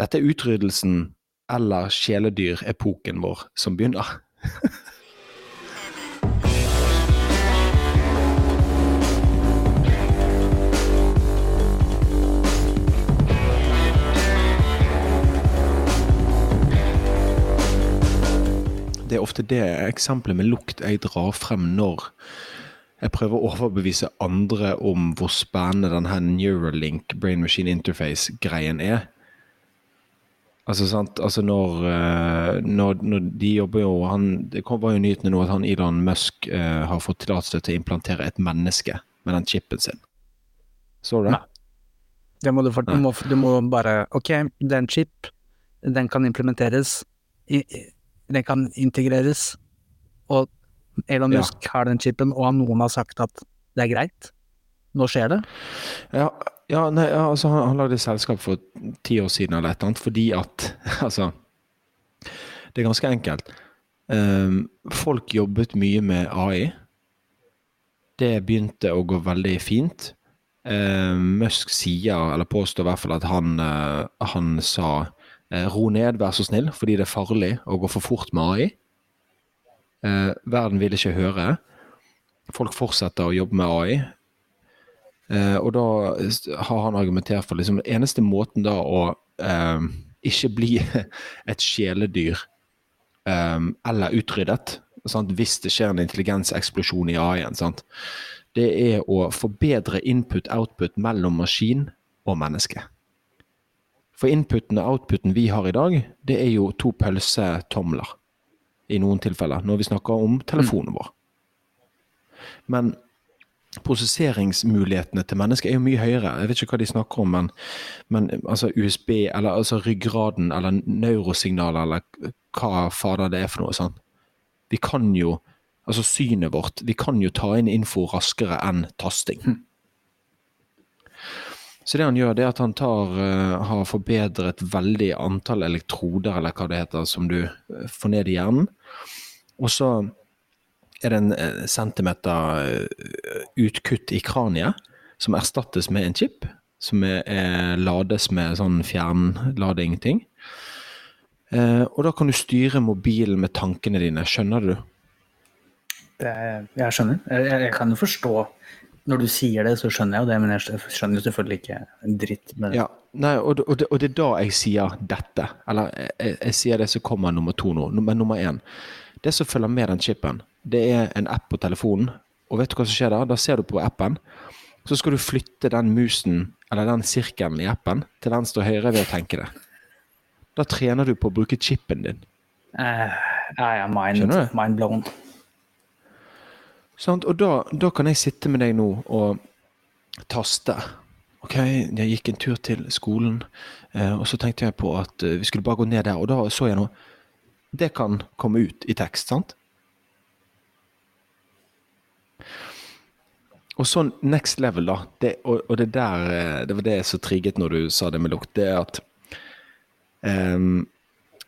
Dette er utryddelsen eller kjæledyrepoken vår som begynner. Det er ofte det eksempelet med lukt jeg drar frem når jeg prøver å overbevise andre om hvor spennende denne Neuralink Brain Machine Interface-greien er. Altså, sant? altså når, eh, når, når, de jobber jo han, Det var jo nyhetene nå at han Elon Musk uh, har fått tillatelse til å implantere et menneske med den chipen sin. Så du det? Det må du, for, du, må, du må bare Ok, det er en chip. Den kan implementeres. I, den kan integreres. Og Elon Musk ja. har den chipen, og noen har sagt at det er greit. Nå skjer det. Ja, ja nei, altså han, han lagde selskap for ti år siden eller et eller annet fordi at Altså, det er ganske enkelt. Um, folk jobbet mye med AI. Det begynte å gå veldig fint. Um, Musk sier, eller påstår i hvert fall, at han, uh, han sa uh, ro ned, vær så snill, fordi det er farlig å gå for fort med AI. Uh, verden vil ikke høre. Folk fortsetter å jobbe med AI. Eh, og da har han argumentert for liksom, den eneste måten da å eh, ikke bli et kjæledyr eh, eller utryddet, sant? hvis det skjer en intelligenseksplosjon i AI-en, det er å forbedre input-output mellom maskin og menneske. For inputen og outputen vi har i dag, det er jo to pølsetomler. I noen tilfeller, når vi snakker om telefonen vår. Men prosesseringsmulighetene til mennesker er jo mye høyere. Jeg vet ikke hva de snakker om, men, men altså USB, eller altså ryggraden, eller neurosignaler, eller hva fader det er for noe. sånn. Vi kan jo, altså synet vårt, vi kan jo ta inn info raskere enn tasting. Mm. Så det han gjør, det er at han tar, uh, har forbedret veldig antall elektroder, eller hva det heter, som du uh, får ned i hjernen. Og så er det en uh, centimeter utkutt i kraniet som erstattes med en chip. Som er, er lades med sånn fjernlading-ting. og da kan du styre mobilen med tankene dine. Skjønner du? Det, jeg skjønner. Jeg, jeg kan jo forstå når du sier det, så skjønner jeg jo det, men jeg skjønner jo selvfølgelig ikke en dritt Men... Ja, nei, og, og, det, og, det, er da jeg sier dette. Eller jeg, jeg sier det som kommer nummer to nå. Men nummer én. Det som følger med den chipen, det er en app på telefonen. Og vet du hva som skjer da? Da ser du på appen. Så skal du flytte den musen, eller den sirkelen i appen, til venstre og høyre ved å tenke det. Da trener du på å bruke chipen din. Uh, ja, ja, mind, mind blown. Sånn, Og da, da, kan jeg sitte med deg nå og taste. Ok, jeg gikk en tur til skolen, eh, og så tenkte jeg på at eh, vi skulle bare gå ned der. Og da så jeg noe. Det kan komme ut i tekst, sant? Og sånn next level, da. Det, og, og, det der eh, Det var det som trigget når du sa det med lukt. Det er at um,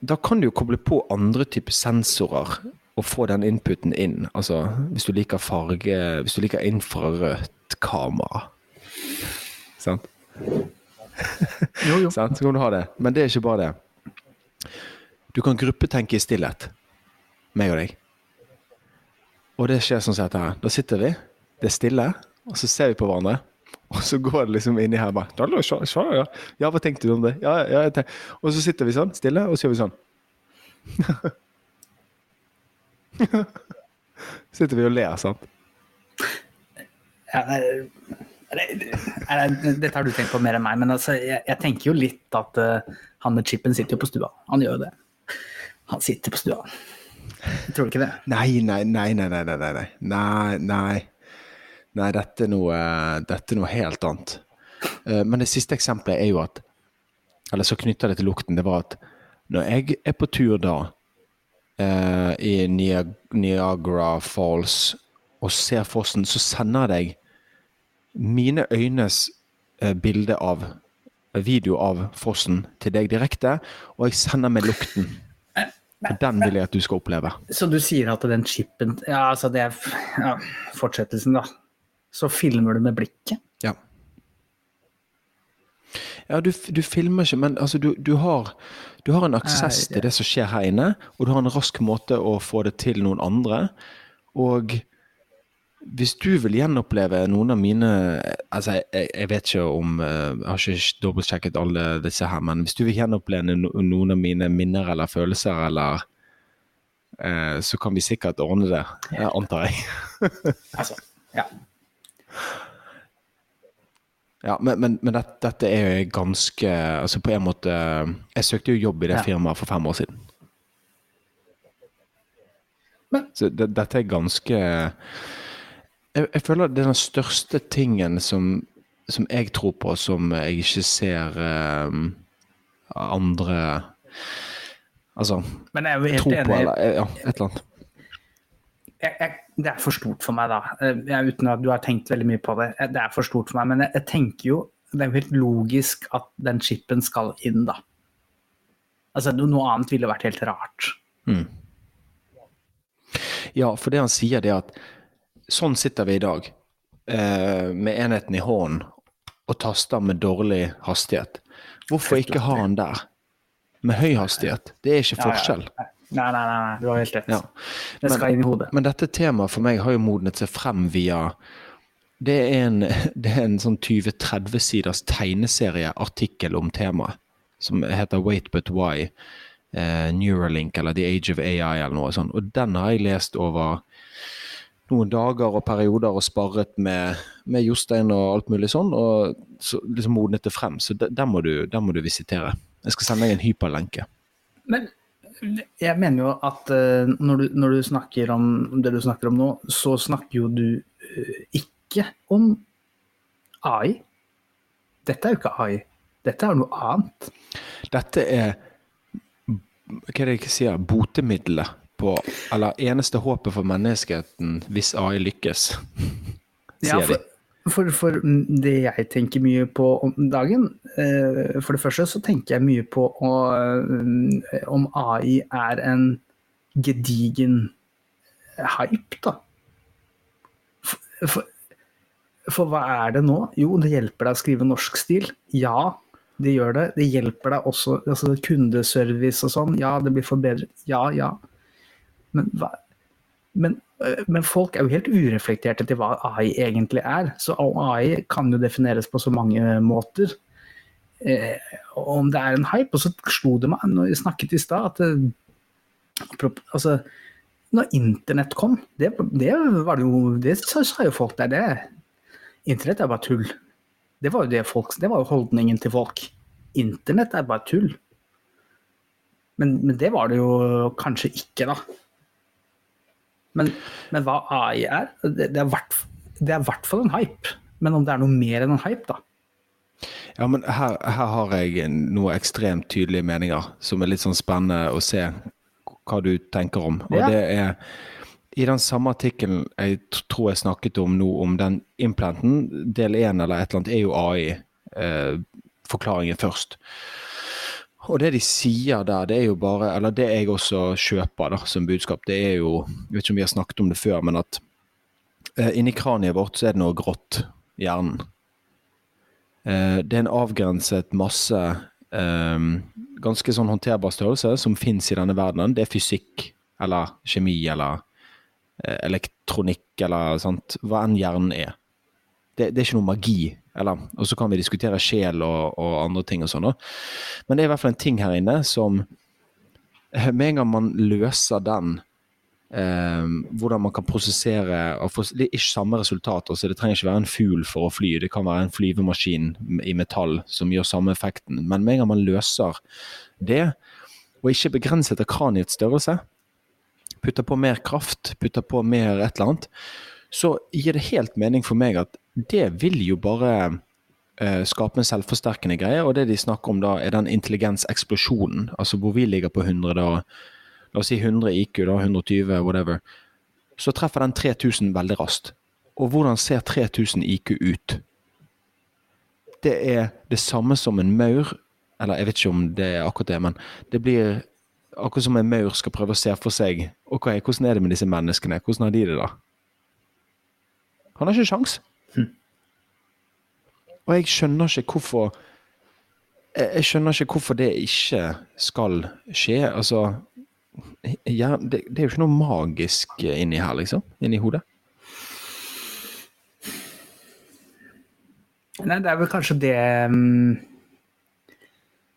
Da kan du jo koble på andre typer sensorer og få den inputen inn. Altså, hvis du liker farge Hvis du liker infrarødt kamera. Sant? Jo, jo. Sant? Så kan du ha det. Men det er ikke bare det. Du kan gruppetenke i stillhet. Meg og deg. Og det skjer sånn som dette her. Da sitter vi, det er stille, og så ser vi på hverandre. Og så går det liksom inni her bare Ja, hva tenkte du om det? Ja, ja, og så sitter vi sånn, stille, og så gjør vi sånn. Sitter vi og ler, sant? Ja, dette har du tenkt på mer enn meg, men altså, jeg, jeg, tenker jo litt at uh, han med chipen sitter jo på stua. Han gjør jo det. Han sitter på stua. Tror du ikke det? Nei, nei, nei, nei, nei. Nei, nei. nei, nei. nei dette, er noe, dette er noe helt annet. Eh, men det siste eksempelet er jo at Eller så knytter det til lukten. Det var at når jeg er på tur da eh, i Niagara Falls og ser fossen, så sender jeg mine øynes eh, bilde av video av fossen til deg direkte, og jeg sender med lukten. For den vil jeg at du skal oppleve. Så du sier at den chipen Ja, altså det er ja, fortsettelsen, da. Så filmer du med blikket? Ja. Ja, du, du filmer ikke, men altså, du, du, har, du har en aksess til det som skjer her inne, og du har en rask måte å få det til noen andre. Og hvis du vil gjenoppleve noen av mine altså Jeg, jeg vet ikke om eh, Jeg har ikke dobbeltsjekket alle disse her, men hvis du vil gjenoppleve noen av mine minner eller følelser, eller eh, Så kan vi sikkert ordne det, jeg antar jeg. Altså, ja. Ja, men, men, men dette, dette er jo ganske Altså på en måte Jeg søkte jo jobb i det Ja. firmaet for fem år siden. Men- Så det, dette er ganske jeg, jeg føler det er den største tingen som, som jeg tror på, som jeg ikke ser um, andre Altså Men jeg er jo helt tro på, eller ja, et eller annet. jeg, jeg, det er for stort for meg, da. Eh, Jeg, uten at du har tenkt veldig mye på det. Eh, Det er for stort for meg, men jeg, tenker jo Det er jo helt logisk at den chipen skal inn, da. Altså, Noe annet ville vært helt rart. Ja, for det han sier, det er at sånn sitter vi i dag, eh, med enheten i hånden og taster med dårlig hastighet. Hvorfor ikke ha den der? Med høy hastighet. Det er ikke forskjell. Nei, nei, nei, nei, du har helt rett. Ja. Det skal inn i hodet. Men dette temaet for meg har jo modnet seg frem via Det er en, det er en sånn 20-30 siders tegneserieartikkel om temaet, som heter Wait But Why. Eh, Neuralink eller The Age of AI eller noe sånt. Og den har jeg lest over noen dager og perioder og sparret med, med Jostein og alt mulig sånn, og så liksom modnet det frem. Så der må, du- der må du visitere. Jeg skal sende deg en hyperlenke. Men jeg mener jo at eh, når, du, når du snakker om det du snakker om nå, så snakker jo du eh, ikke om AI. Dette er jo ikke AI. Dette er noe annet. Dette er hva er det jeg sier, botemiddelet på Eller eneste håpet for menneskeheten hvis AI lykkes, Ja, for, de. for, for, for det jeg tenker mye på om dagen eh, For det første så tenker jeg mye på å, eh, om AI er en gedigen hype, da. For, for, for hva er det nå? Jo, det hjelper deg å skrive norsk stil. Ja, det gjør det. Det hjelper deg også altså kundeservice og sånn. Ja, det blir forbedret. Ja, ja. Men, men, øh, men folk er jo helt ureflekterte til hva AI egentlig er. Så AI kan jo defineres på så mange måter. Eh, om det er en hype, og så slo det meg når vi snakket i stad, at altså, når internett kom, det, det var det jo Det sa, sa jo folk der, det Internett er bare tull. Det var jo det folk, det var jo holdningen til folk. Internett er bare tull. Men, men det var det jo kanskje ikke, da. Men, men hva AI er, det, er er i hvert fall en hype. Men om det er noe mer enn en hype, da. Ja, men her, her har jeg noen ekstremt tydelige meninger som er litt sånn spennende å se hva du tenker om. Og Ja. det er i den samme artikkelen jeg tror jeg snakket om nå, om den implanten, del én eller et eller annet, er jo AI. Eh, forklaringen først. Og det de sier der, det er jo bare Eller det jeg også kjøper da, som budskap, det er jo Jeg vet ikke om vi har snakket om det før, men at eh, inni kraniet vårt så er det noe grått i hjernen. Eh, det er en avgrenset masse eh, ganske sånn håndterbar størrelse som fins i denne verdenen. Det er fysikk eller kjemi eller eh, elektronikk eller sant, hva enn hjernen er. Det, det er ikke noe magi. Eller, og så kan vi diskutere sjel og, og andre ting og sånn. Men det er i hvert fall en ting her inne som eh, Med en gang man løser den eh, hvordan man kan prosessere og få, Det er ikke samme resultater, så det trenger ikke være en fugl for å fly. Det kan være en flyvemaskin i metall som gjør samme effekten. Men med en gang man løser det, og ikke begrenset av kraniets størrelse, putter på mer kraft, putter på mer et eller annet, så gir det helt mening for meg at det vil jo bare eh, skape en selvforsterkende greie. Og det de snakker om da, er den intelligenseksplosjonen. Altså hvor vi ligger på 100 da, La oss si 100 IQ, da, 120, whatever. Så treffer den 3000 veldig raskt. Og hvordan ser 3000 IQ ut? Det er det samme som en maur, eller jeg vet ikke om det er akkurat det, men det blir akkurat som en maur skal prøve å se for seg ok, hvordan er det med disse menneskene, hvordan har de det da? Han har ikke sjans. Og jeg skjønner ikke hvorfor jeg, skjønner ikke hvorfor det ikke skal skje. Altså ja, det, det, er jo ikke noe magisk inni her, liksom. Inni hodet. Nei, det er vel kanskje det um,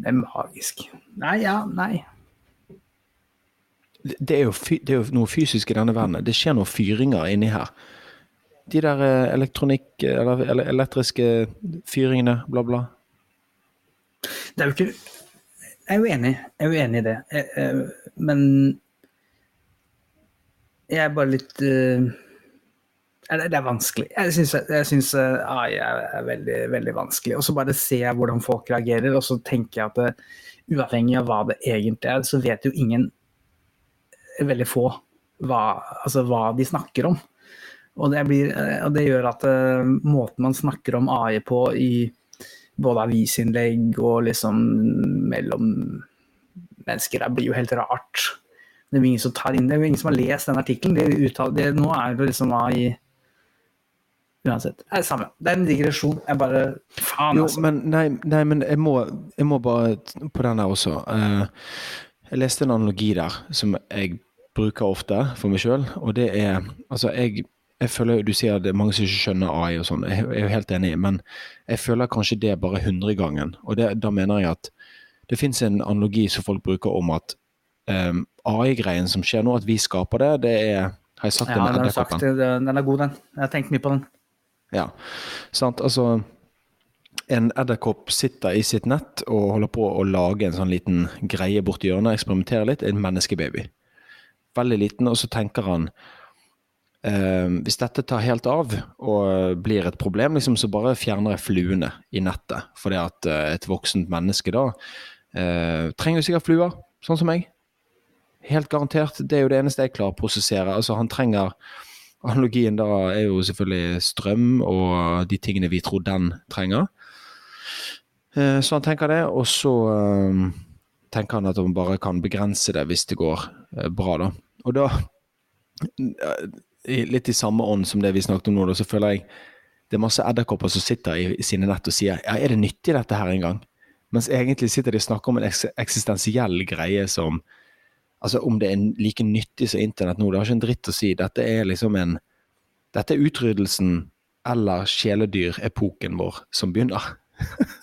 Det er magisk Nei, ja, nei. Det er, jo, det er jo noe fysisk i denne verden. Det skjer noen fyringer inni her. De der eh, elektronikk... Eller, eller elektriske fyringene, bla, bla. Det er jo ikke Jeg er jo enig. Jeg er jo enig i det. Jeg, men jeg er bare litt uh, det er vanskelig. Jeg syns, jeg syns AI er veldig, veldig vanskelig. Og så bare ser jeg hvordan folk reagerer, og så tenker jeg at det, uavhengig av hva det egentlig er, så vet jo ingen, veldig få, hva, altså hva de snakker om. Og det, blir, og det gjør at uh, måten man snakker om AI på i både avisinnlegg og liksom mellom mennesker, det blir jo helt rart. Det er ingen som tar inn det, det er ingen som har lest den artikkelen. Nå er det liksom AI Uansett. Det er det samme. Det er en digresjon. Jeg bare Faen, altså. Jo, men, nei, nei, men jeg må, jeg må, bare på den der også. Uh, jeg leste en analogi der som jeg bruker ofte for meg sjøl, og det er Altså, jeg, jeg føler Du sier at det er mange som ikke skjønner AI og sånn, jeg er jo helt enig, men jeg føler kanskje det er bare hundregangen. Og det, da mener jeg at det fins en analogi som folk bruker om at um, AI-greien som skjer nå, at vi skaper det, det er Har jeg sagt ja, den edderkoppen? Den er god, den. Jeg har tenkt mye på den. Ja, sant. Altså en edderkopp sitter i sitt nett og holder på å lage en sånn liten greie borti hjørnet, eksperimenterer litt. En menneskebaby. Veldig liten, og så tenker han eh, Hvis dette tar helt av og blir et problem, liksom, så bare fjerner jeg fluene i nettet. Fordi at uh, et voksent menneske da uh, trenger sikkert fluer, sånn som meg. Helt garantert. Det er jo det eneste jeg klarer å prosessere. Altså, han trenger Analogien da er jo selvfølgelig strøm og de tingene vi tror den trenger. Så han tenker det, og så tenker han at han bare kan begrense det hvis det går uh, bra, da. Og da, litt i samme ånd som det vi snakket om nå, så føler jeg det er masse edderkopper som sitter i, sine nett og sier ja, er det nyttig dette her engang? Mens egentlig sitter de og snakker om en eksistensiell greie som Altså, om det er like nyttig som internett nå, det har ikke en dritt å si. Dette er liksom en Dette er utryddelsen eller kjæledyrepoken vår som begynner.